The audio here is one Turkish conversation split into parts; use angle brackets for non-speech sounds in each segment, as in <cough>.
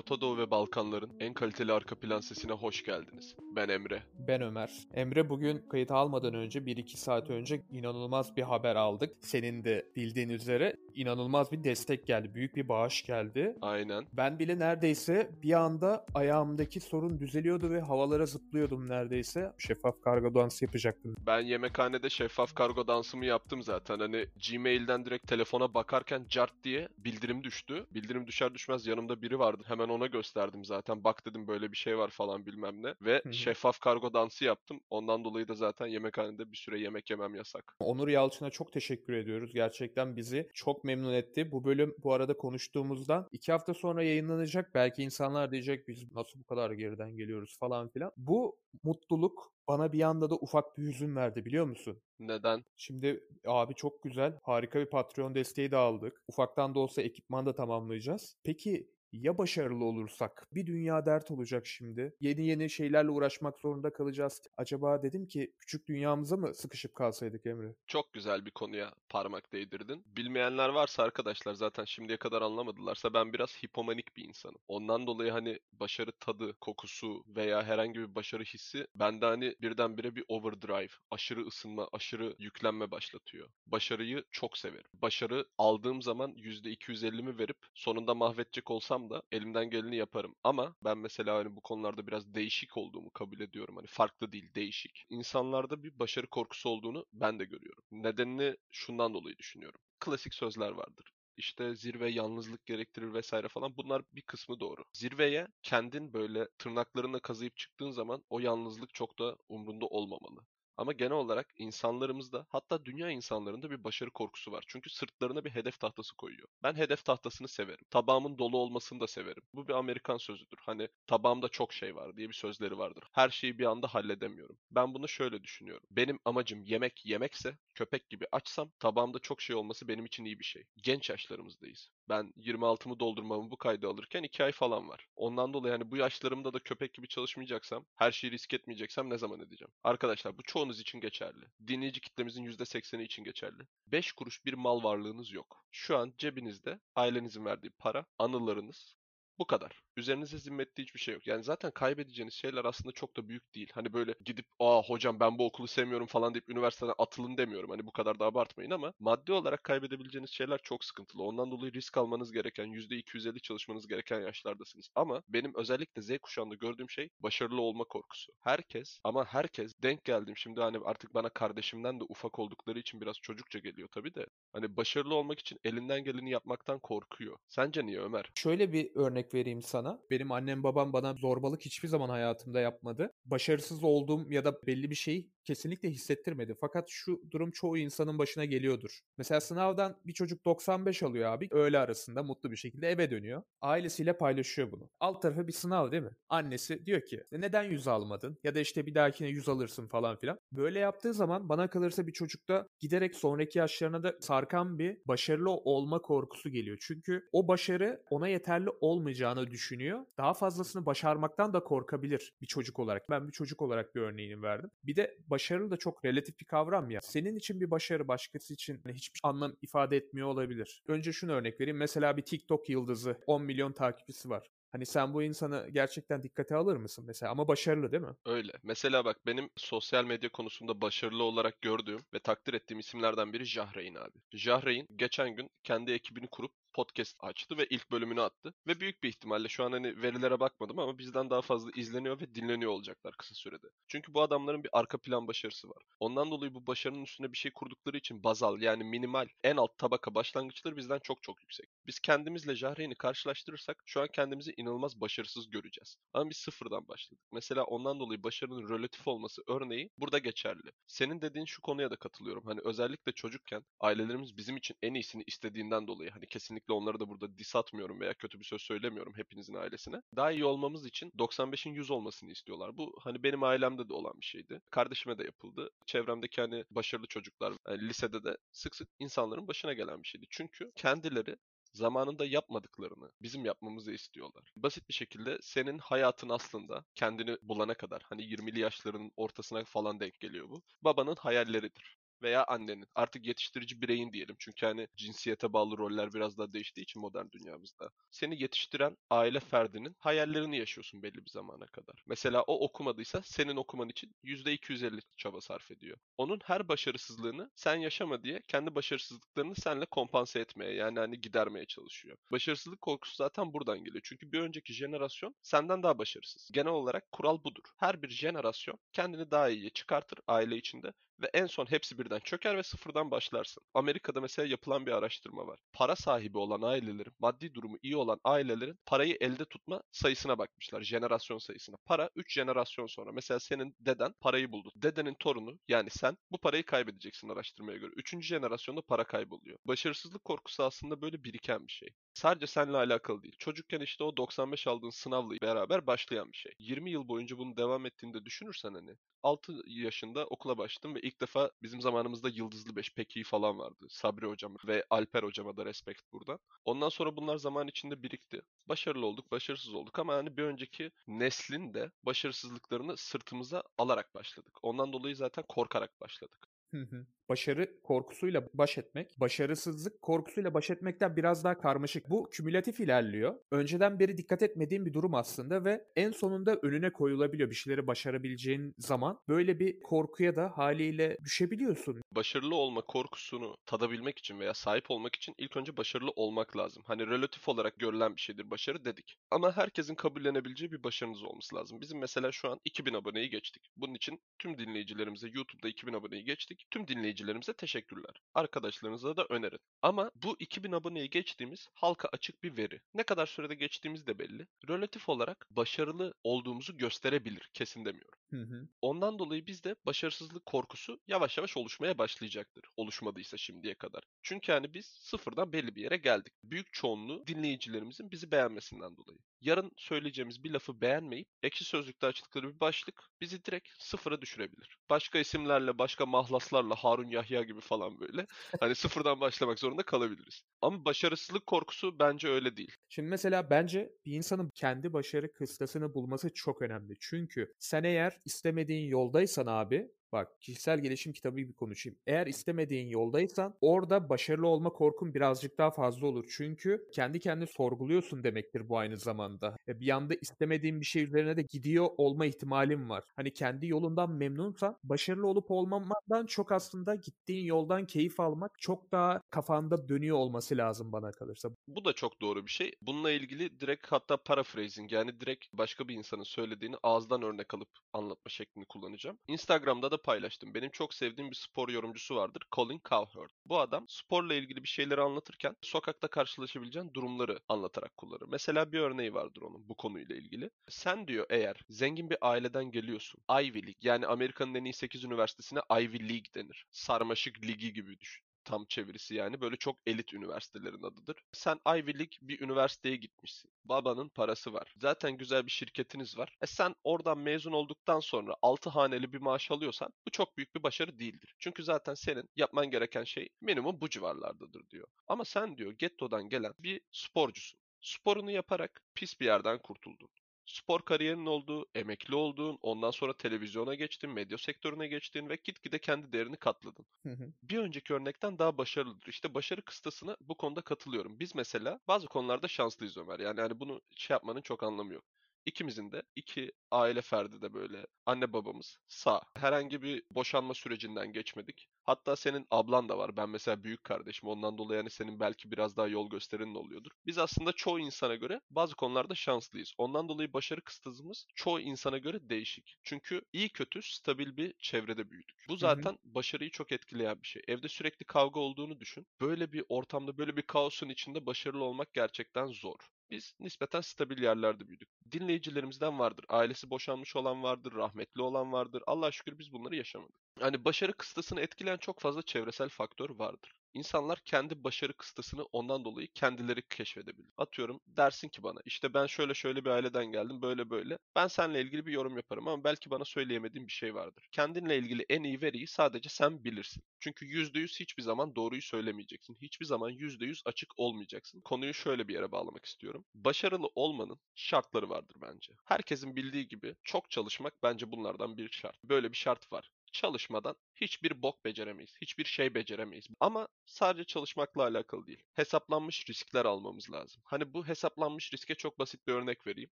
Orta Doğu ve Balkanların en kaliteli arka plan sesine hoş geldiniz. Ben Emre. Ben Ömer. Emre bugün kayıt almadan önce 1-2 saat önce inanılmaz bir haber aldık. Senin de bildiğin üzere inanılmaz bir destek geldi. Büyük bir bağış geldi. Aynen. Ben bile neredeyse bir anda ayağımdaki sorun düzeliyordu ve havalara zıplıyordum neredeyse. Şeffaf kargo dansı yapacaktım. Ben yemekhanede şeffaf kargo dansımı yaptım zaten. Hani Gmail'den direkt telefona bakarken cart diye bildirim düştü. Bildirim düşer düşmez yanımda biri vardı. Hemen ona gösterdim zaten. Bak dedim böyle bir şey var falan bilmem ne. Ve şeffaf kargo dansı yaptım. Ondan dolayı da zaten yemekhanede bir süre yemek yemem yasak. Onur Yalçın'a çok teşekkür ediyoruz. Gerçekten bizi çok memnun etti. Bu bölüm bu arada konuştuğumuzdan iki hafta sonra yayınlanacak. Belki insanlar diyecek biz nasıl bu kadar geriden geliyoruz falan filan. Bu mutluluk bana bir anda da ufak bir hüzün verdi biliyor musun? Neden? Şimdi abi çok güzel. Harika bir Patreon desteği de aldık. Ufaktan da olsa ekipman da tamamlayacağız. Peki ya başarılı olursak? Bir dünya dert olacak şimdi. Yeni yeni şeylerle uğraşmak zorunda kalacağız. Acaba dedim ki küçük dünyamıza mı sıkışıp kalsaydık Emre? Çok güzel bir konuya parmak değdirdin. Bilmeyenler varsa arkadaşlar zaten şimdiye kadar anlamadılarsa ben biraz hipomanik bir insanım. Ondan dolayı hani başarı tadı, kokusu veya herhangi bir başarı hissi bende hani birdenbire bir overdrive, aşırı ısınma, aşırı yüklenme başlatıyor. Başarıyı çok severim. Başarı aldığım zaman %250'mi verip sonunda mahvedecek olsam da elimden geleni yaparım. Ama ben mesela hani bu konularda biraz değişik olduğumu kabul ediyorum. Hani farklı değil, değişik. İnsanlarda bir başarı korkusu olduğunu ben de görüyorum. Nedenini şundan dolayı düşünüyorum. Klasik sözler vardır. İşte zirve yalnızlık gerektirir vesaire falan. Bunlar bir kısmı doğru. Zirveye kendin böyle tırnaklarına kazıyıp çıktığın zaman o yalnızlık çok da umrunda olmamalı. Ama genel olarak insanlarımızda hatta dünya insanlarında bir başarı korkusu var. Çünkü sırtlarına bir hedef tahtası koyuyor. Ben hedef tahtasını severim. Tabağımın dolu olmasını da severim. Bu bir Amerikan sözüdür. Hani tabağımda çok şey var diye bir sözleri vardır. Her şeyi bir anda halledemiyorum. Ben bunu şöyle düşünüyorum. Benim amacım yemek yemekse köpek gibi açsam tabağımda çok şey olması benim için iyi bir şey. Genç yaşlarımızdayız. Ben 26'mı doldurmamı bu kaydı alırken 2 ay falan var. Ondan dolayı hani bu yaşlarımda da köpek gibi çalışmayacaksam, her şeyi risk etmeyeceksem ne zaman edeceğim? Arkadaşlar bu çoğunuz için geçerli. Dinleyici kitlemizin %80'i için geçerli. 5 kuruş bir mal varlığınız yok. Şu an cebinizde ailenizin verdiği para, anılarınız, bu kadar. Üzerinize zimmetli hiçbir şey yok. Yani zaten kaybedeceğiniz şeyler aslında çok da büyük değil. Hani böyle gidip aa hocam ben bu okulu sevmiyorum falan deyip üniversiteden atılın demiyorum. Hani bu kadar da abartmayın ama maddi olarak kaybedebileceğiniz şeyler çok sıkıntılı. Ondan dolayı risk almanız gereken, %250 çalışmanız gereken yaşlardasınız. Ama benim özellikle Z kuşağında gördüğüm şey başarılı olma korkusu. Herkes ama herkes denk geldim. Şimdi hani artık bana kardeşimden de ufak oldukları için biraz çocukça geliyor tabii de. Hani başarılı olmak için elinden geleni yapmaktan korkuyor. Sence niye Ömer? Şöyle bir örnek vereyim sana. Benim annem babam bana zorbalık hiçbir zaman hayatımda yapmadı. Başarısız olduğum ya da belli bir şeyi kesinlikle hissettirmedi. Fakat şu durum çoğu insanın başına geliyordur. Mesela sınavdan bir çocuk 95 alıyor abi. Öğle arasında mutlu bir şekilde eve dönüyor. Ailesiyle paylaşıyor bunu. Alt tarafı bir sınav değil mi? Annesi diyor ki neden 100 almadın? Ya da işte bir dahakine 100 alırsın falan filan. Böyle yaptığı zaman bana kalırsa bir çocukta giderek sonraki yaşlarına da sarkan bir başarılı olma korkusu geliyor. Çünkü o başarı ona yeterli olmayacağını düşünüyor. Daha fazlasını başarmaktan da korkabilir bir çocuk olarak. Ben bir çocuk olarak bir örneğini verdim. Bir de başarı da çok relatif bir kavram ya. Senin için bir başarı başkası için hani hiçbir anlam ifade etmiyor olabilir. Önce şunu örnek vereyim. Mesela bir TikTok yıldızı 10 milyon takipçisi var. Hani sen bu insanı gerçekten dikkate alır mısın mesela? Ama başarılı değil mi? Öyle. Mesela bak benim sosyal medya konusunda başarılı olarak gördüğüm ve takdir ettiğim isimlerden biri Jahreyn abi. Jahreyn geçen gün kendi ekibini kurup podcast açtı ve ilk bölümünü attı. Ve büyük bir ihtimalle şu an hani verilere bakmadım ama bizden daha fazla izleniyor ve dinleniyor olacaklar kısa sürede. Çünkü bu adamların bir arka plan başarısı var. Ondan dolayı bu başarının üstüne bir şey kurdukları için bazal yani minimal en alt tabaka başlangıçları bizden çok çok yüksek. Biz kendimizle Jahreyn'i karşılaştırırsak şu an kendimizi inanılmaz başarısız göreceğiz. Ama biz sıfırdan başladık. Mesela ondan dolayı başarının relatif olması örneği burada geçerli. Senin dediğin şu konuya da katılıyorum. Hani özellikle çocukken ailelerimiz bizim için en iyisini istediğinden dolayı hani kesinlikle onları da burada dis atmıyorum veya kötü bir söz söylemiyorum hepinizin ailesine. Daha iyi olmamız için 95'in 100 olmasını istiyorlar. Bu hani benim ailemde de olan bir şeydi. Kardeşime de yapıldı. Çevremdeki hani başarılı çocuklar yani lisede de sık sık insanların başına gelen bir şeydi. Çünkü kendileri zamanında yapmadıklarını bizim yapmamızı istiyorlar. Basit bir şekilde senin hayatın aslında kendini bulana kadar hani 20'li yaşlarının ortasına falan denk geliyor bu. Babanın hayalleridir. Veya annenin. Artık yetiştirici bireyin diyelim. Çünkü hani cinsiyete bağlı roller biraz daha değiştiği için modern dünyamızda. Seni yetiştiren aile ferdinin hayallerini yaşıyorsun belli bir zamana kadar. Mesela o okumadıysa senin okuman için %250 çaba sarf ediyor. Onun her başarısızlığını sen yaşama diye kendi başarısızlıklarını senle kompanse etmeye yani hani gidermeye çalışıyor. Başarısızlık korkusu zaten buradan geliyor. Çünkü bir önceki jenerasyon senden daha başarısız. Genel olarak kural budur. Her bir jenerasyon kendini daha iyiye çıkartır aile içinde ve en son hepsi birden çöker ve sıfırdan başlarsın. Amerika'da mesela yapılan bir araştırma var. Para sahibi olan ailelerin, maddi durumu iyi olan ailelerin parayı elde tutma sayısına bakmışlar. Jenerasyon sayısına. Para 3 jenerasyon sonra. Mesela senin deden parayı buldu. Dedenin torunu yani sen bu parayı kaybedeceksin araştırmaya göre. Üçüncü jenerasyonda para kayboluyor. Başarısızlık korkusu aslında böyle biriken bir şey. Sadece seninle alakalı değil. Çocukken işte o 95 aldığın sınavla beraber başlayan bir şey. 20 yıl boyunca bunu devam ettiğinde düşünürsen hani 6 yaşında okula başladım ve ilk defa bizim zamanımızda Yıldızlı Beş pek iyi falan vardı. Sabri hocam ve Alper hocama da respekt burada. Ondan sonra bunlar zaman içinde birikti. Başarılı olduk, başarısız olduk ama hani bir önceki neslin de başarısızlıklarını sırtımıza alarak başladık. Ondan dolayı zaten korkarak başladık. Hı hı. Başarı korkusuyla baş etmek, başarısızlık korkusuyla baş etmekten biraz daha karmaşık. Bu kümülatif ilerliyor. Önceden beri dikkat etmediğim bir durum aslında ve en sonunda önüne koyulabiliyor bir şeyleri başarabileceğin zaman. Böyle bir korkuya da haliyle düşebiliyorsun. Başarılı olma korkusunu tadabilmek için veya sahip olmak için ilk önce başarılı olmak lazım. Hani relatif olarak görülen bir şeydir başarı dedik. Ama herkesin kabullenebileceği bir başarınız olması lazım. Bizim mesela şu an 2000 aboneyi geçtik. Bunun için tüm dinleyicilerimize YouTube'da 2000 aboneyi geçtik. Tüm dinleyicilerimize teşekkürler. Arkadaşlarınıza da önerin. Ama bu 2000 aboneyi geçtiğimiz halka açık bir veri. Ne kadar sürede geçtiğimiz de belli. Relatif olarak başarılı olduğumuzu gösterebilir. Kesin demiyorum. Hı hı. Ondan dolayı bizde başarısızlık korkusu yavaş yavaş oluşmaya başlayacaktır. Oluşmadıysa şimdiye kadar. Çünkü hani biz sıfırdan belli bir yere geldik. Büyük çoğunluğu dinleyicilerimizin bizi beğenmesinden dolayı. Yarın söyleyeceğimiz bir lafı beğenmeyip ekşi sözlükte açtıkları bir başlık bizi direkt sıfıra düşürebilir. Başka isimlerle, başka mahlaslarla Harun Yahya gibi falan böyle. Hani sıfırdan başlamak zorunda kalabiliriz. Ama başarısızlık korkusu bence öyle değil. Şimdi mesela bence bir insanın kendi başarı kıstasını bulması çok önemli. Çünkü sen eğer istemediğin yoldaysan abi Bak kişisel gelişim kitabı gibi konuşayım. Eğer istemediğin yoldaysan orada başarılı olma korkun birazcık daha fazla olur. Çünkü kendi kendini sorguluyorsun demektir bu aynı zamanda. E bir yanda istemediğin bir şey üzerine de gidiyor olma ihtimalin var. Hani kendi yolundan memnunsan başarılı olup olmamandan çok aslında gittiğin yoldan keyif almak çok daha kafanda dönüyor olması lazım bana kalırsa. Bu da çok doğru bir şey. Bununla ilgili direkt hatta paraphrasing yani direkt başka bir insanın söylediğini ağızdan örnek alıp anlatma şeklini kullanacağım. Instagram'da da paylaştım. Benim çok sevdiğim bir spor yorumcusu vardır. Colin Cowherd. Bu adam sporla ilgili bir şeyleri anlatırken sokakta karşılaşabileceğin durumları anlatarak kullanır. Mesela bir örneği vardır onun bu konuyla ilgili. Sen diyor eğer zengin bir aileden geliyorsun. Ivy League yani Amerika'nın en iyi 8 üniversitesine Ivy League denir. Sarmaşık ligi gibi düşün tam çevirisi yani. Böyle çok elit üniversitelerin adıdır. Sen Ivy League bir üniversiteye gitmişsin. Babanın parası var. Zaten güzel bir şirketiniz var. E sen oradan mezun olduktan sonra 6 haneli bir maaş alıyorsan bu çok büyük bir başarı değildir. Çünkü zaten senin yapman gereken şey minimum bu civarlardadır diyor. Ama sen diyor gettodan gelen bir sporcusun. Sporunu yaparak pis bir yerden kurtuldun spor kariyerinin olduğu, emekli olduğun, ondan sonra televizyona geçtin, medya sektörüne geçtin ve gitgide kendi değerini katladın. Hı hı. Bir önceki örnekten daha başarılıdır. İşte başarı kıstasına bu konuda katılıyorum. Biz mesela bazı konularda şanslıyız Ömer. Yani hani bunu şey yapmanın çok anlamı yok. İkimizin de iki aile ferdi de böyle anne babamız sağ. Herhangi bir boşanma sürecinden geçmedik. Hatta senin ablan da var. Ben mesela büyük kardeşim. Ondan dolayı yani senin belki biraz daha yol gösterin oluyordur. Biz aslında çoğu insana göre bazı konularda şanslıyız. Ondan dolayı başarı kıstasımız çoğu insana göre değişik. Çünkü iyi kötü stabil bir çevrede büyüdük. Bu zaten başarıyı çok etkileyen bir şey. Evde sürekli kavga olduğunu düşün. Böyle bir ortamda, böyle bir kaosun içinde başarılı olmak gerçekten zor. Biz nispeten stabil yerlerde büyüdük. Dinleyicilerimizden vardır. Ailesi boşanmış olan vardır, rahmetli olan vardır. Allah şükür biz bunları yaşamadık. Hani başarı kıstasını etkileyen çok fazla çevresel faktör vardır. İnsanlar kendi başarı kıstasını ondan dolayı kendileri keşfedebilir. Atıyorum dersin ki bana işte ben şöyle şöyle bir aileden geldim böyle böyle. Ben seninle ilgili bir yorum yaparım ama belki bana söyleyemediğim bir şey vardır. Kendinle ilgili en iyi veriyi sadece sen bilirsin. Çünkü %100 hiçbir zaman doğruyu söylemeyeceksin. Hiçbir zaman %100 açık olmayacaksın. Konuyu şöyle bir yere bağlamak istiyorum. Başarılı olmanın şartları vardır bence. Herkesin bildiği gibi çok çalışmak bence bunlardan bir şart. Böyle bir şart var çalışmadan hiçbir bok beceremeyiz. Hiçbir şey beceremeyiz. Ama sadece çalışmakla alakalı değil. Hesaplanmış riskler almamız lazım. Hani bu hesaplanmış riske çok basit bir örnek vereyim.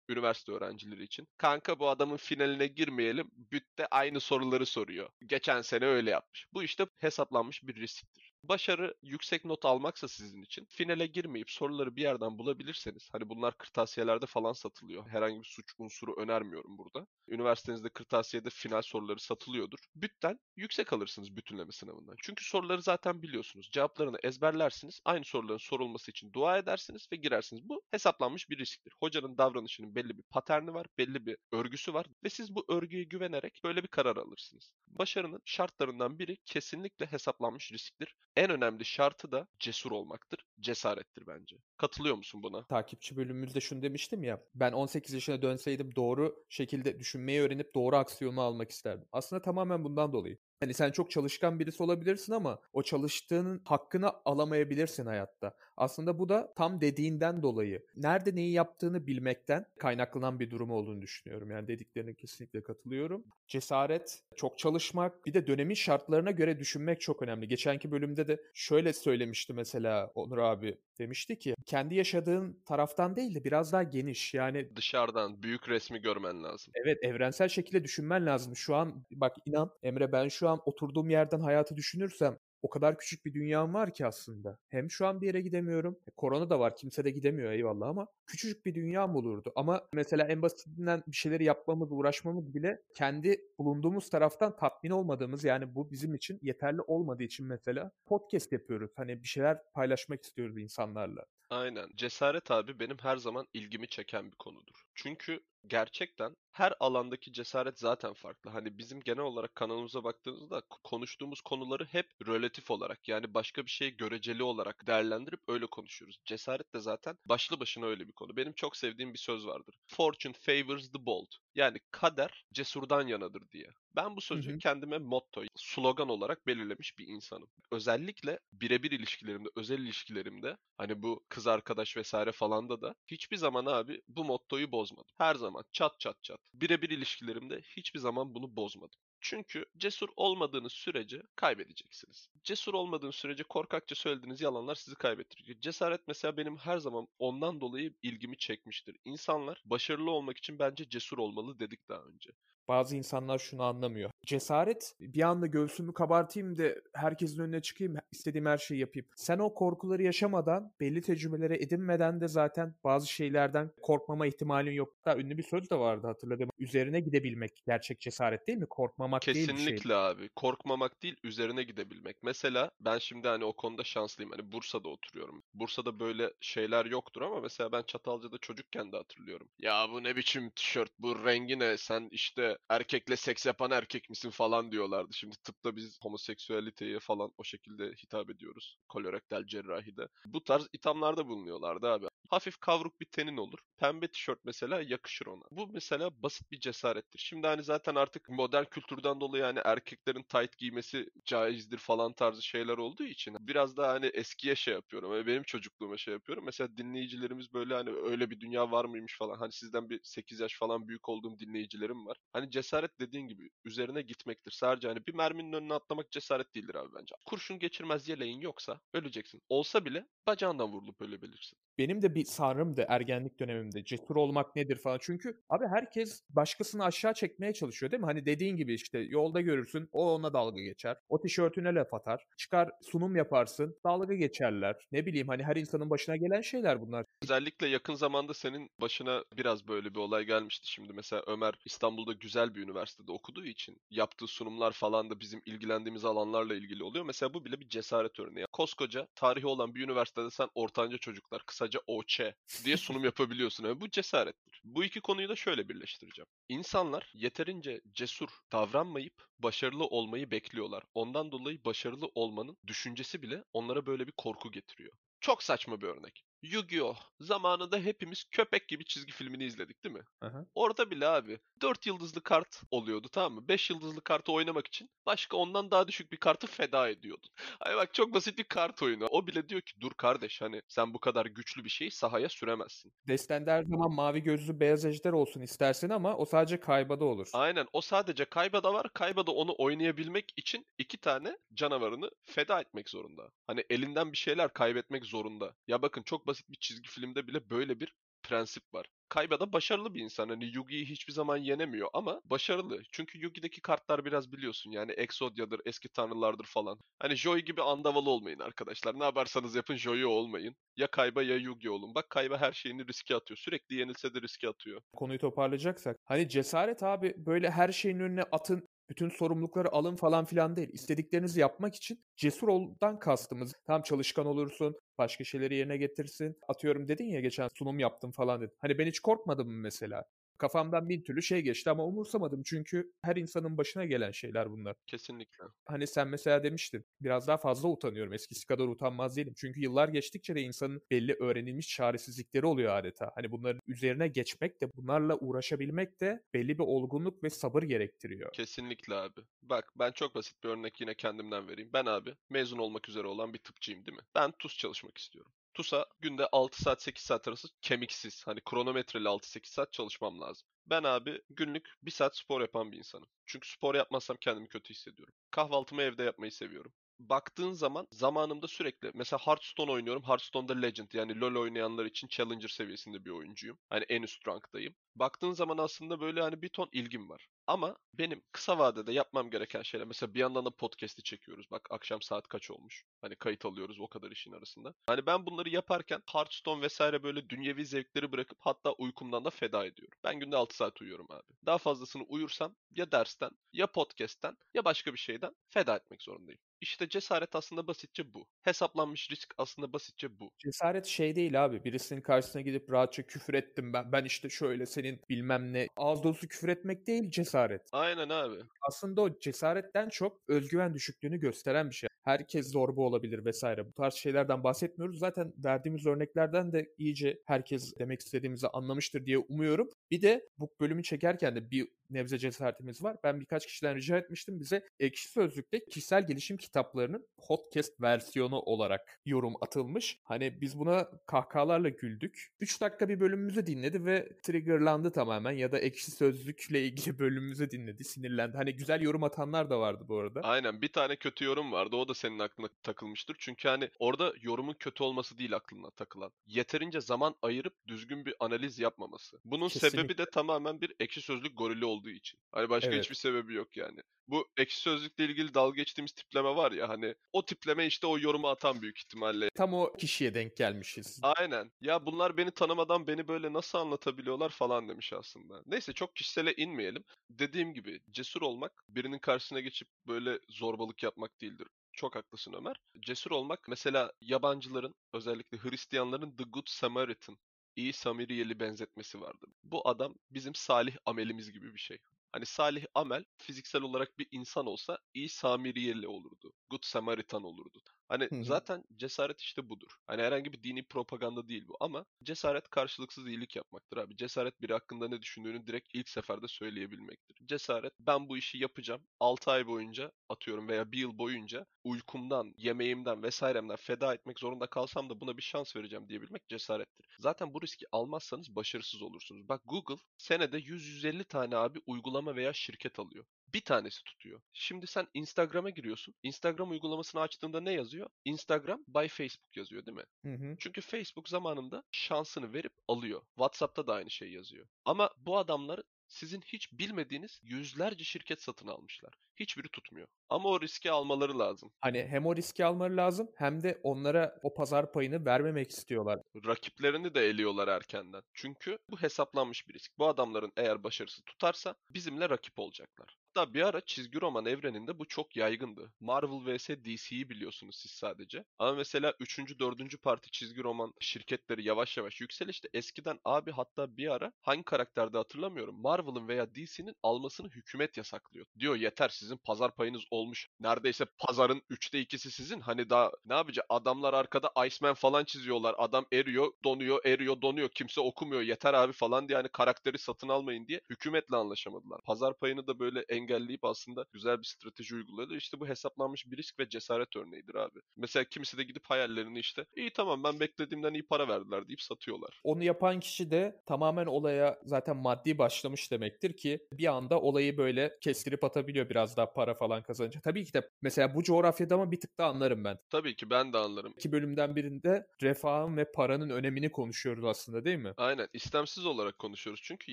Üniversite öğrencileri için. Kanka bu adamın finaline girmeyelim. Bütte aynı soruları soruyor. Geçen sene öyle yapmış. Bu işte hesaplanmış bir risktir. Başarı yüksek not almaksa sizin için finale girmeyip soruları bir yerden bulabilirseniz hani bunlar kırtasiyelerde falan satılıyor. Herhangi bir suç unsuru önermiyorum burada. Üniversitenizde kırtasiyede final soruları satılıyordur. Bütten yüksek alırsınız bütünleme sınavından. Çünkü soruları zaten biliyorsunuz. Cevaplarını ezberlersiniz. Aynı soruların sorulması için dua edersiniz ve girersiniz. Bu hesaplanmış bir risktir. Hocanın davranışının belli bir paterni var, belli bir örgüsü var ve siz bu örgüye güvenerek böyle bir karar alırsınız. Başarının şartlarından biri kesinlikle hesaplanmış risktir. En önemli şartı da cesur olmaktır. Cesarettir bence. Katılıyor musun buna? Takipçi bölümümüzde şunu demiştim ya. Ben 18 yaşına dönseydim doğru şekilde düşünmeyi öğrenip doğru aksiyonu almak isterdim. Aslında tamamen bundan dolayı. Hani sen çok çalışkan birisi olabilirsin ama o çalıştığının hakkını alamayabilirsin hayatta. Aslında bu da tam dediğinden dolayı nerede neyi yaptığını bilmekten kaynaklanan bir durum olduğunu düşünüyorum. Yani dediklerine kesinlikle katılıyorum. Cesaret, çok çalışmak, bir de dönemin şartlarına göre düşünmek çok önemli. Geçenki bölümde de şöyle söylemişti mesela Onur abi. Demişti ki kendi yaşadığın taraftan değil de biraz daha geniş. Yani Dışarıdan büyük resmi görmen lazım. Evet evrensel şekilde düşünmen lazım. Şu an bak inan Emre ben şu an oturduğum yerden hayatı düşünürsem o kadar küçük bir dünyam var ki aslında. Hem şu an bir yere gidemiyorum. E, korona da var. Kimse de gidemiyor eyvallah ama küçücük bir dünyam olurdu. Ama mesela en basitinden bir şeyleri yapmamız, uğraşmamız bile kendi bulunduğumuz taraftan tatmin olmadığımız yani bu bizim için yeterli olmadığı için mesela podcast yapıyoruz. Hani bir şeyler paylaşmak istiyoruz insanlarla. Aynen. Cesaret abi benim her zaman ilgimi çeken bir konudur. Çünkü gerçekten her alandaki cesaret zaten farklı. Hani bizim genel olarak kanalımıza baktığınızda konuştuğumuz konuları hep relatif olarak yani başka bir şey göreceli olarak değerlendirip öyle konuşuyoruz. Cesaret de zaten başlı başına öyle bir konu. Benim çok sevdiğim bir söz vardır. Fortune favors the bold. Yani kader cesurdan yanadır diye. Ben bu sözü Hı hı. kendime motto, slogan olarak belirlemiş bir insanım. Özellikle birebir ilişkilerimde, özel ilişkilerimde hani bu kız arkadaş vesaire falan da da hiçbir zaman abi bu mottoyu bozmadım. Her zaman çat çat çat. Birebir ilişkilerimde hiçbir zaman bunu bozmadım. Çünkü cesur olmadığınız sürece kaybedeceksiniz. Cesur olmadığınız sürece korkakça söylediğiniz yalanlar sizi kaybettirecek. Cesaret mesela benim her zaman ondan dolayı ilgimi çekmiştir. İnsanlar başarılı olmak için bence cesur olmalı dedik daha önce. Bazı insanlar şunu anlamıyor. Cesaret bir anda göğsümü kabartayım da herkesin önüne çıkayım, istediğim her şeyi yapayım. Sen o korkuları yaşamadan, belli tecrübeleri edinmeden de zaten bazı şeylerden korkmama ihtimalin yok. Daha ünlü bir söz de vardı hatırladım. Üzerine gidebilmek gerçek cesaret değil mi? Korkmamak değil bir şey. Kesinlikle abi. Korkmamak değil, üzerine gidebilmek. Mesela ben şimdi hani o konuda şanslıyım. Hani Bursa'da oturuyorum. Bursa'da böyle şeyler yoktur ama mesela ben Çatalca'da çocukken de hatırlıyorum. Ya bu ne biçim tişört, bu rengi ne? Sen işte erkekle seks yapan erkek misin falan diyorlardı. Şimdi tıpta biz homoseksüaliteye falan o şekilde hitap ediyoruz. Kolorektal cerrahide. Bu tarz ithamlarda bulunuyorlardı abi. Hafif kavruk bir tenin olur. Pembe tişört mesela yakışır ona. Bu mesela basit bir cesarettir. Şimdi hani zaten artık modern kültürden dolayı yani erkeklerin tight giymesi caizdir falan tarzı şeyler olduğu için biraz daha hani eskiye şey yapıyorum. Yani benim çocukluğuma şey yapıyorum. Mesela dinleyicilerimiz böyle hani öyle bir dünya var mıymış falan. Hani sizden bir 8 yaş falan büyük olduğum dinleyicilerim var. Hani cesaret dediğin gibi üzerine gitmektir. Sadece hani bir merminin önüne atlamak cesaret değildir abi bence. Kurşun geçirmez yeleğin yoksa öleceksin. Olsa bile bacağından vurulup ölebilirsin. Benim de bir sanrımdı ergenlik dönemimde. Cesur olmak nedir falan. Çünkü abi herkes başkasını aşağı çekmeye çalışıyor değil mi? Hani dediğin gibi işte yolda görürsün o ona dalga geçer. O tişörtüne laf atar. Çıkar sunum yaparsın dalga geçerler. Ne bileyim hani her insanın başına gelen şeyler bunlar. Özellikle yakın zamanda senin başına biraz böyle bir olay gelmişti. Şimdi mesela Ömer İstanbul'da güzel bir üniversitede okuduğu için yaptığı sunumlar falan da bizim ilgilendiğimiz alanlarla ilgili oluyor. Mesela bu bile bir cesaret örneği. Koskoca tarihi olan bir üniversitede sen ortanca çocuklar kısaca OÇ diye sunum yapabiliyorsun. Yani bu cesarettir. Bu iki konuyu da şöyle birleştireceğim. İnsanlar yeterince cesur davranmayıp başarılı olmayı bekliyorlar. Ondan dolayı başarılı olmanın düşüncesi bile onlara böyle bir korku getiriyor. Çok saçma bir örnek. Yu-Gi-Oh! Zamanında hepimiz köpek gibi çizgi filmini izledik değil mi? Aha. Orada bile abi 4 yıldızlı kart oluyordu tamam mı? 5 yıldızlı kartı oynamak için başka ondan daha düşük bir kartı feda ediyordun. Ay bak çok basit bir kart oyunu. O bile diyor ki dur kardeş hani sen bu kadar güçlü bir şeyi sahaya süremezsin. Destende her zaman mavi gözlü beyaz ejder olsun istersin ama o sadece kaybada olur. Aynen o sadece kaybada var. Kaybada onu oynayabilmek için iki tane canavarını feda etmek zorunda. Hani elinden bir şeyler kaybetmek zorunda. Ya bakın çok basit bir çizgi filmde bile böyle bir prensip var. Kaybada başarılı bir insan. Hani Yugi'yi hiçbir zaman yenemiyor ama başarılı. Çünkü Yugi'deki kartlar biraz biliyorsun yani Exodia'dır, eski tanrılardır falan. Hani Joy gibi andavalı olmayın arkadaşlar. Ne yaparsanız yapın Joy'u olmayın. Ya Kayba ya Yugi olun. Bak Kayba her şeyini riske atıyor. Sürekli yenilse de riske atıyor. Konuyu toparlayacaksak. Hani cesaret abi böyle her şeyin önüne atın bütün sorumlulukları alın falan filan değil. İstediklerinizi yapmak için cesur oldan kastımız. Tam çalışkan olursun, başka şeyleri yerine getirsin. Atıyorum dedin ya geçen sunum yaptım falan dedin. Hani ben hiç korkmadım mı mesela? Kafamdan bin türlü şey geçti ama umursamadım çünkü her insanın başına gelen şeyler bunlar. Kesinlikle. Hani sen mesela demiştin biraz daha fazla utanıyorum eskisi kadar utanmaz değilim. Çünkü yıllar geçtikçe de insanın belli öğrenilmiş çaresizlikleri oluyor adeta. Hani bunların üzerine geçmek de bunlarla uğraşabilmek de belli bir olgunluk ve sabır gerektiriyor. Kesinlikle abi. Bak ben çok basit bir örnek yine kendimden vereyim. Ben abi mezun olmak üzere olan bir tıpçıyım değil mi? Ben TUS çalışmak istiyorum. TUS'a günde 6 saat 8 saat arası kemiksiz hani kronometreli 6-8 saat çalışmam lazım. Ben abi günlük 1 saat spor yapan bir insanım. Çünkü spor yapmazsam kendimi kötü hissediyorum. Kahvaltımı evde yapmayı seviyorum. Baktığın zaman zamanımda sürekli mesela Hearthstone oynuyorum. Hearthstone'da Legend yani LoL oynayanlar için Challenger seviyesinde bir oyuncuyum. Hani en üst ranktayım. Baktığın zaman aslında böyle hani bir ton ilgim var. Ama benim kısa vadede yapmam gereken şeyler mesela bir yandan da podcast'i çekiyoruz. Bak akşam saat kaç olmuş. Hani kayıt alıyoruz o kadar işin arasında. Hani ben bunları yaparken Hearthstone vesaire böyle dünyevi zevkleri bırakıp hatta uykumdan da feda ediyorum. Ben günde 6 saat uyuyorum abi. Daha fazlasını uyursam ya dersten ya podcast'ten ya başka bir şeyden feda etmek zorundayım. İşte cesaret aslında basitçe bu. Hesaplanmış risk aslında basitçe bu. Cesaret şey değil abi. Birisinin karşısına gidip rahatça küfür ettim ben. Ben işte şöyle senin bilmem ne. Ağız dolusu küfür etmek değil cesaret. Aynen abi. Aslında o cesaretten çok özgüven düşüklüğünü gösteren bir şey. Herkes zorba olabilir vesaire. Bu tarz şeylerden bahsetmiyoruz. Zaten verdiğimiz örneklerden de iyice herkes demek istediğimizi anlamıştır diye umuyorum. Bir de bu bölümü çekerken de bir nebze cesaretimiz var. Ben birkaç kişiden rica etmiştim. Bize Ekşi Sözlük'te kişisel gelişim kitaplarının podcast versiyonu olarak yorum atılmış. Hani biz buna kahkahalarla güldük. 3 dakika bir bölümümüzü dinledi ve triggerlandı tamamen ya da Ekşi Sözlük'le ilgili <laughs> bölümümüzü dinledi, sinirlendi. Hani güzel yorum atanlar da vardı bu arada. Aynen bir tane kötü yorum vardı. O da senin aklına takılmıştır. Çünkü hani orada yorumun kötü olması değil aklına takılan. Yeterince zaman ayırıp düzgün bir analiz yapmaması. Bunun sebebi Kesinlikle. de tamamen bir ekşi sözlük gorili olduğu için. Hani başka Evet. hiçbir sebebi yok yani. Bu ekşi sözlükle ilgili dalga geçtiğimiz tipleme var ya hani o tipleme işte o yorumu atan büyük ihtimalle. Tam o kişiye denk gelmişiz. Aynen. Ya bunlar beni tanımadan beni böyle nasıl anlatabiliyorlar falan demiş aslında. Neyse çok kişisele inmeyelim. Dediğim gibi cesur olmak birinin karşısına geçip böyle zorbalık yapmak değildir. Çok haklısın Ömer. Cesur olmak mesela yabancıların özellikle Hristiyanların The Good Samaritan iyi Samiriyeli benzetmesi vardı. Bu adam bizim salih amelimiz gibi bir şey. Hani salih amel fiziksel olarak bir insan olsa iyi Samiriyeli olurdu. Good Samaritan olurdu. Hani Hı hı. zaten cesaret işte budur. Hani herhangi bir dini propaganda değil bu ama cesaret karşılıksız iyilik yapmaktır abi. Cesaret biri hakkında ne düşündüğünü direkt ilk seferde söyleyebilmektir. Cesaret ben bu işi yapacağım 6 ay boyunca atıyorum veya bir yıl boyunca uykumdan, yemeğimden vesairemden feda etmek zorunda kalsam da buna bir şans vereceğim diyebilmek cesarettir. Zaten bu riski almazsanız başarısız olursunuz. Bak Google senede 100-150 tane abi uygulama veya şirket alıyor bir tanesi tutuyor. Şimdi sen Instagram'a giriyorsun. Instagram uygulamasını açtığında ne yazıyor? Instagram by Facebook yazıyor değil mi? Hı hı. Çünkü Facebook zamanında şansını verip alıyor. WhatsApp'ta da aynı şey yazıyor. Ama bu adamlar sizin hiç bilmediğiniz yüzlerce şirket satın almışlar. Hiçbiri tutmuyor. Ama o riski almaları lazım. Hani hem o riski almaları lazım hem de onlara o pazar payını vermemek istiyorlar. Rakiplerini de eliyorlar erkenden. Çünkü bu hesaplanmış bir risk. Bu adamların eğer başarısı tutarsa bizimle rakip olacaklar. Hatta bir ara çizgi roman evreninde bu çok yaygındı. Marvel vs DC'yi biliyorsunuz siz sadece. Ama mesela 3. 4. parti çizgi roman şirketleri yavaş yavaş yükselişte. Eskiden abi hatta bir ara hangi karakterde hatırlamıyorum. Marvel'ın veya DC'nin almasını hükümet yasaklıyor. Diyor yeter sizin pazar payınız olmuş. Neredeyse pazarın 3'te 2'si sizin. Hani daha ne yapacak? Adamlar arkada Iceman falan çiziyorlar. Adam eriyor, donuyor, eriyor, donuyor. Kimse okumuyor. Yeter abi falan diye hani karakteri satın almayın diye hükümetle anlaşamadılar. Pazar payını da böyle engelleyip aslında güzel bir strateji uyguladı. İşte bu hesaplanmış bir risk ve cesaret örneğidir abi. Mesela kimisi de gidip hayallerini işte iyi tamam ben beklediğimden iyi para verdiler deyip satıyorlar. Onu yapan kişi de tamamen olaya zaten maddi başlamış demektir ki bir anda olayı böyle kestirip atabiliyor biraz daha para falan kazanınca. Tabii ki de mesela bu coğrafyada ama bir tık da anlarım ben. Tabii ki ben de anlarım. İki bölümden birinde refahın ve paranın önemini konuşuyoruz aslında değil mi? Aynen istemsiz olarak konuşuyoruz. Çünkü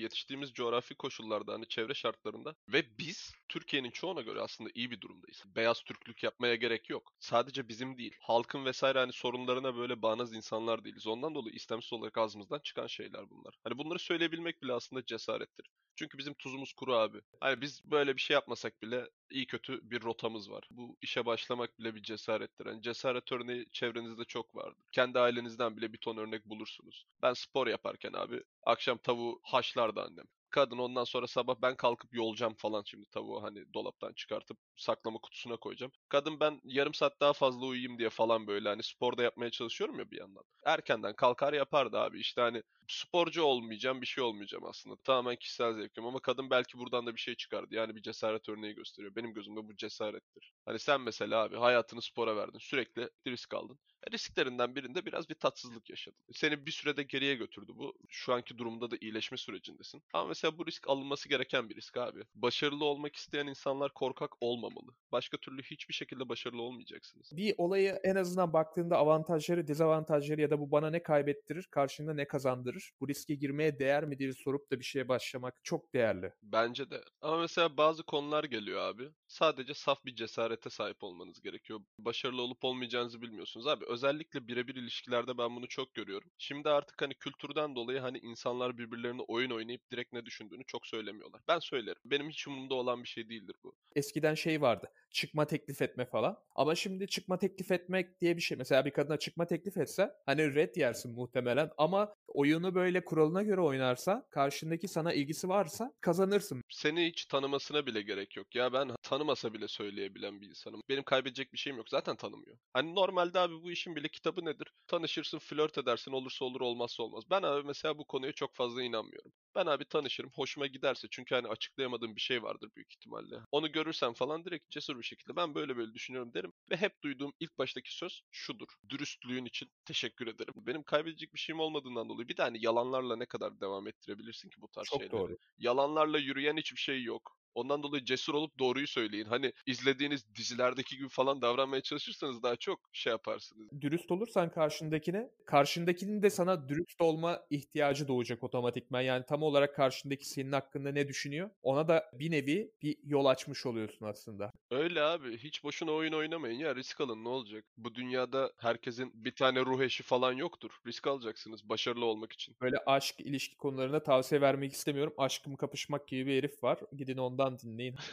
yetiştiğimiz coğrafi koşullarda hani çevre şartlarında ve biz Türkiye'nin çoğuna göre aslında iyi bir durumdayız. Beyaz Türklük yapmaya gerek yok. Sadece bizim değil. Halkın vesaire hani sorunlarına böyle bağnaz insanlar değiliz. Ondan dolayı istemsiz olarak ağzımızdan çıkan şeyler bunlar. Hani bunları söyleyebilmek bile aslında cesarettir. Çünkü bizim tuzumuz kuru abi. Hani biz böyle bir şey yapmasak bile iyi kötü bir rotamız var. Bu işe başlamak bile bir cesarettir. Hani cesaret örneği çevrenizde çok vardır. Kendi ailenizden bile bir ton örnek bulursunuz. Ben spor yaparken abi akşam tavuğu haşlardı annem. Kadın ondan sonra sabah ben kalkıp yolacağım falan şimdi tavuğu hani dolaptan çıkartıp saklama kutusuna koyacağım. Kadın ben yarım saat daha fazla uyuyayım diye falan böyle hani sporda yapmaya çalışıyorum ya bir yandan. Erkenden kalkar yapardı abi işte hani sporcu olmayacağım bir şey olmayacağım aslında. Tamamen kişisel zevkim ama kadın belki buradan da bir şey çıkardı. Yani bir cesaret örneği gösteriyor. Benim gözümde bu cesarettir. Hani sen mesela abi hayatını spora verdin. Sürekli risk aldın. Risklerinden birinde biraz bir tatsızlık yaşadın. Seni bir sürede geriye götürdü bu. Şu anki durumda da iyileşme sürecindesin. Ama mesela bu risk alınması gereken bir risk abi. Başarılı olmak isteyen insanlar korkak olmamalı. Başka türlü hiçbir şekilde başarılı olmayacaksınız. Bir olayı en azından baktığında avantajları, dezavantajları ya da bu bana ne kaybettirir, karşında ne kazandırır, bu riske girmeye değer mi diye sorup da bir şeye başlamak çok değerli. Bence de. Ama mesela bazı konular geliyor abi. Sadece saf bir cesarete sahip olmanız gerekiyor. Başarılı olup olmayacağınızı bilmiyorsunuz abi. Özellikle birebir ilişkilerde ben bunu çok görüyorum. Şimdi artık hani kültürden dolayı hani insanlar birbirlerine oyun oynayıp direkt ne düşündüğünü çok söylemiyorlar. Ben söylerim. Benim hiç umurumda olan bir şey değildir bu. Eskiden şey vardı. Çıkma teklif etme falan. Ama şimdi çıkma teklif etmek diye bir şey. Mesela bir kadına çıkma teklif etse hani red yersin muhtemelen ama oyunu böyle kuralına göre oynarsa karşındaki sana ilgisi varsa kazanırsın. Seni hiç tanımasına bile gerek yok. Ya ben tanımasa bile söyleyebilen bir insanım. Benim kaybedecek bir şeyim yok. Zaten tanımıyor. Hani normalde abi bu işin bile kitabı nedir? Tanışırsın, flört edersin, olursa olur, olmazsa olmaz. Ben abi mesela bu konuya çok fazla inanmıyorum. Ben abi tanışırım, hoşuma giderse çünkü hani açıklayamadığım bir şey vardır büyük ihtimalle. Onu görürsem falan direkt cesur bir şekilde ben böyle böyle düşünüyorum derim. Ve hep duyduğum ilk baştaki söz şudur. Dürüstlüğün için teşekkür ederim. Benim kaybedecek bir şeyim olmadığından dolayı bir de hani yalanlarla ne kadar devam ettirebilirsin ki bu tarz Çok şeyleri? doğru. Yalanlarla yürüyen hiçbir şey yok. Ondan dolayı cesur olup doğruyu söyleyin. Hani izlediğiniz dizilerdeki gibi falan davranmaya çalışırsanız daha çok şey yaparsınız. Dürüst olursan karşındakine, karşındakinin de sana dürüst olma ihtiyacı doğacak otomatikman. Yani tam olarak karşındaki senin hakkında ne düşünüyor? Ona da bir nevi bir yol açmış oluyorsun aslında. Öyle abi. Hiç boşuna oyun oynamayın ya. Risk alın ne olacak? Bu dünyada herkesin bir tane ruh eşi falan yoktur. Risk alacaksınız başarılı olmak için. Böyle aşk, ilişki konularına tavsiye vermek istemiyorum. Aşkım kapışmak gibi bir herif var. Gidin ondan dinleyin. <laughs>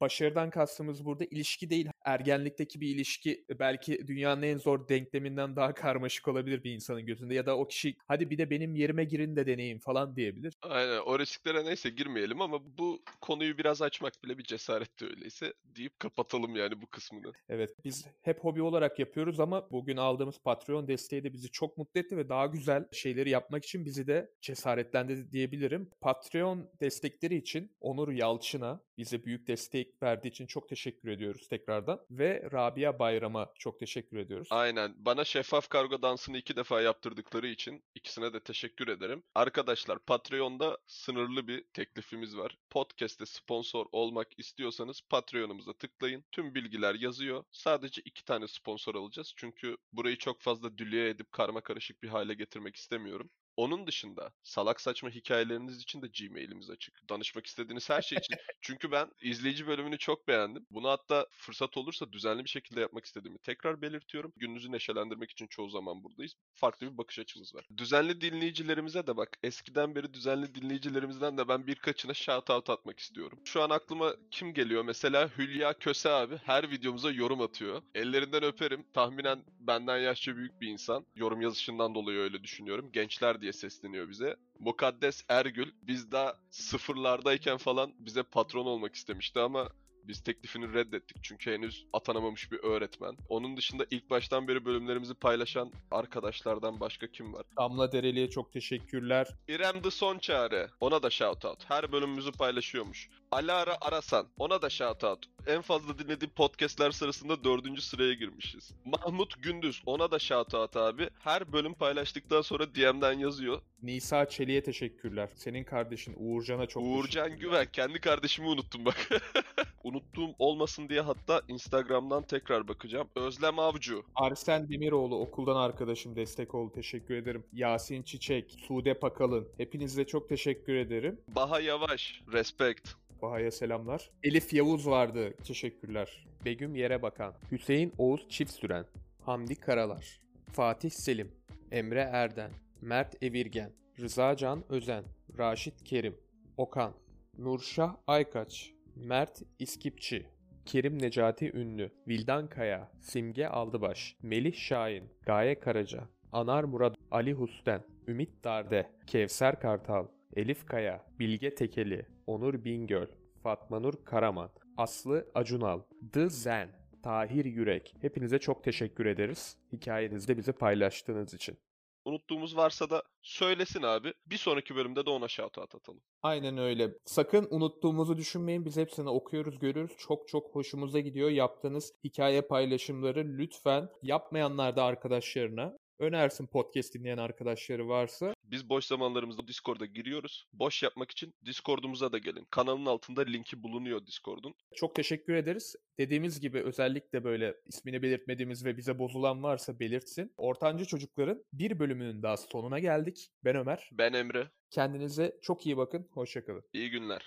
Başarıdan kastımız burada ilişki değil. Ergenlikteki bir ilişki belki dünyanın en zor denkleminden daha karmaşık olabilir bir insanın gözünde. Ya da o kişi hadi bir de benim yerime girin de deneyin falan diyebilir. Aynen o risklere neyse girmeyelim ama bu konuyu biraz açmak bile bir cesaretti öyleyse deyip kapatalım yani bu kısmını. Evet biz hep hobi olarak yapıyoruz ama bugün aldığımız Patreon desteği de bizi çok mutlu etti ve daha güzel şeyleri yapmak için bizi de cesaretlendi diyebilirim. Patreon destekleri için Onur Yalçın'a bize büyük destek verdiği için çok teşekkür ediyoruz tekrardan ve Rabia Bayram'a çok teşekkür ediyoruz. Aynen. Bana şeffaf kargo dansını iki defa yaptırdıkları için ikisine de teşekkür ederim. Arkadaşlar Patreon'da sınırlı bir teklifimiz var. Podcast'te sponsor olmak istiyorsanız Patreon'umuza tıklayın. Tüm bilgiler yazıyor. Sadece iki tane sponsor alacağız. Çünkü burayı çok fazla dülüye edip karma karışık bir hale getirmek istemiyorum. Onun dışında salak saçma hikayeleriniz için de Gmail'imiz açık. Danışmak istediğiniz her şey için. <laughs> Çünkü ben izleyici bölümünü çok beğendim. Bunu hatta fırsat olursa düzenli bir şekilde yapmak istediğimi tekrar belirtiyorum. Gününüzü neşelendirmek için çoğu zaman buradayız. Farklı bir bakış açımız var. Düzenli dinleyicilerimize de bak eskiden beri düzenli dinleyicilerimizden de ben birkaçına shout out atmak istiyorum. Şu an aklıma kim geliyor? Mesela Hülya Köse abi her videomuza yorum atıyor. Ellerinden öperim. Tahminen benden yaşça büyük bir insan. Yorum yazışından dolayı öyle düşünüyorum. Gençler diye sesleniyor bize. Mukaddes Ergül biz daha sıfırlardayken falan bize patron olmak istemişti ama biz teklifini reddettik çünkü henüz atanamamış bir öğretmen. Onun dışında ilk baştan beri bölümlerimizi paylaşan arkadaşlardan başka kim var? Damla Dereli'ye çok teşekkürler. İrem The Son Çare. Ona da shout out. Her bölümümüzü paylaşıyormuş. Alara Arasan. Ona da shout out. En fazla dinlediğim podcastler sırasında dördüncü sıraya girmişiz. Mahmut Gündüz. Ona da shout out abi. Her bölüm paylaştıktan sonra DM'den yazıyor. Nisa Çelik'e teşekkürler. Senin kardeşin Uğurcan'a çok Uğurcan. Güven. Kendi kardeşimi unuttum bak. <laughs> Unuttuğum olmasın diye hatta Instagram'dan tekrar bakacağım. Özlem Avcı. Arsen Demiroğlu okuldan arkadaşım destek oldu. Teşekkür ederim. Yasin Çiçek, Sude Pakalın. Hepinize çok teşekkür ederim. Baha Yavaş. Respect. Baha'ya selamlar. Elif Yavuz vardı. Teşekkürler. Begüm Yere Bakan. Hüseyin Oğuz Çift Süren. Hamdi Karalar. Fatih Selim. Emre Erden. Mert Evirgen. Rıza Can Özen. Raşit Kerim. Okan. Nurşah Aykaç. Mert İskipçi. Kerim Necati Ünlü, Vildan Kaya, Simge Aldıbaş, Melih Şahin, Gaye Karaca, Anar Murat, Ali Husten, Ümit Darde, Kevser Kartal, Elif Kaya, Bilge Tekeli, Onur Bingöl, Fatma Nur Karaman, Aslı Acunal, The Zen, Tahir Yürek. Hepinize çok teşekkür ederiz. Hikayenizde bizi paylaştığınız için. Unuttuğumuz varsa da söylesin abi. Bir sonraki bölümde de ona shout out atalım. Aynen öyle. Sakın unuttuğumuzu düşünmeyin. Biz hepsini okuyoruz, görüyoruz. Çok çok hoşumuza gidiyor. Yaptığınız hikaye paylaşımları lütfen yapmayanlar da arkadaşlarına önersin podcast dinleyen arkadaşları varsa. Biz boş zamanlarımızda Discord'a giriyoruz. Boş yapmak için Discord'umuza da gelin. Kanalın altında linki bulunuyor Discord'un. Çok teşekkür ederiz. Dediğimiz gibi özellikle böyle ismini belirtmediğimiz ve bize bozulan varsa belirtsin. Ortancı Çocukların bir bölümünün daha sonuna geldik. Ben Ömer. Ben Emre. Kendinize çok iyi bakın. Hoşçakalın. İyi günler.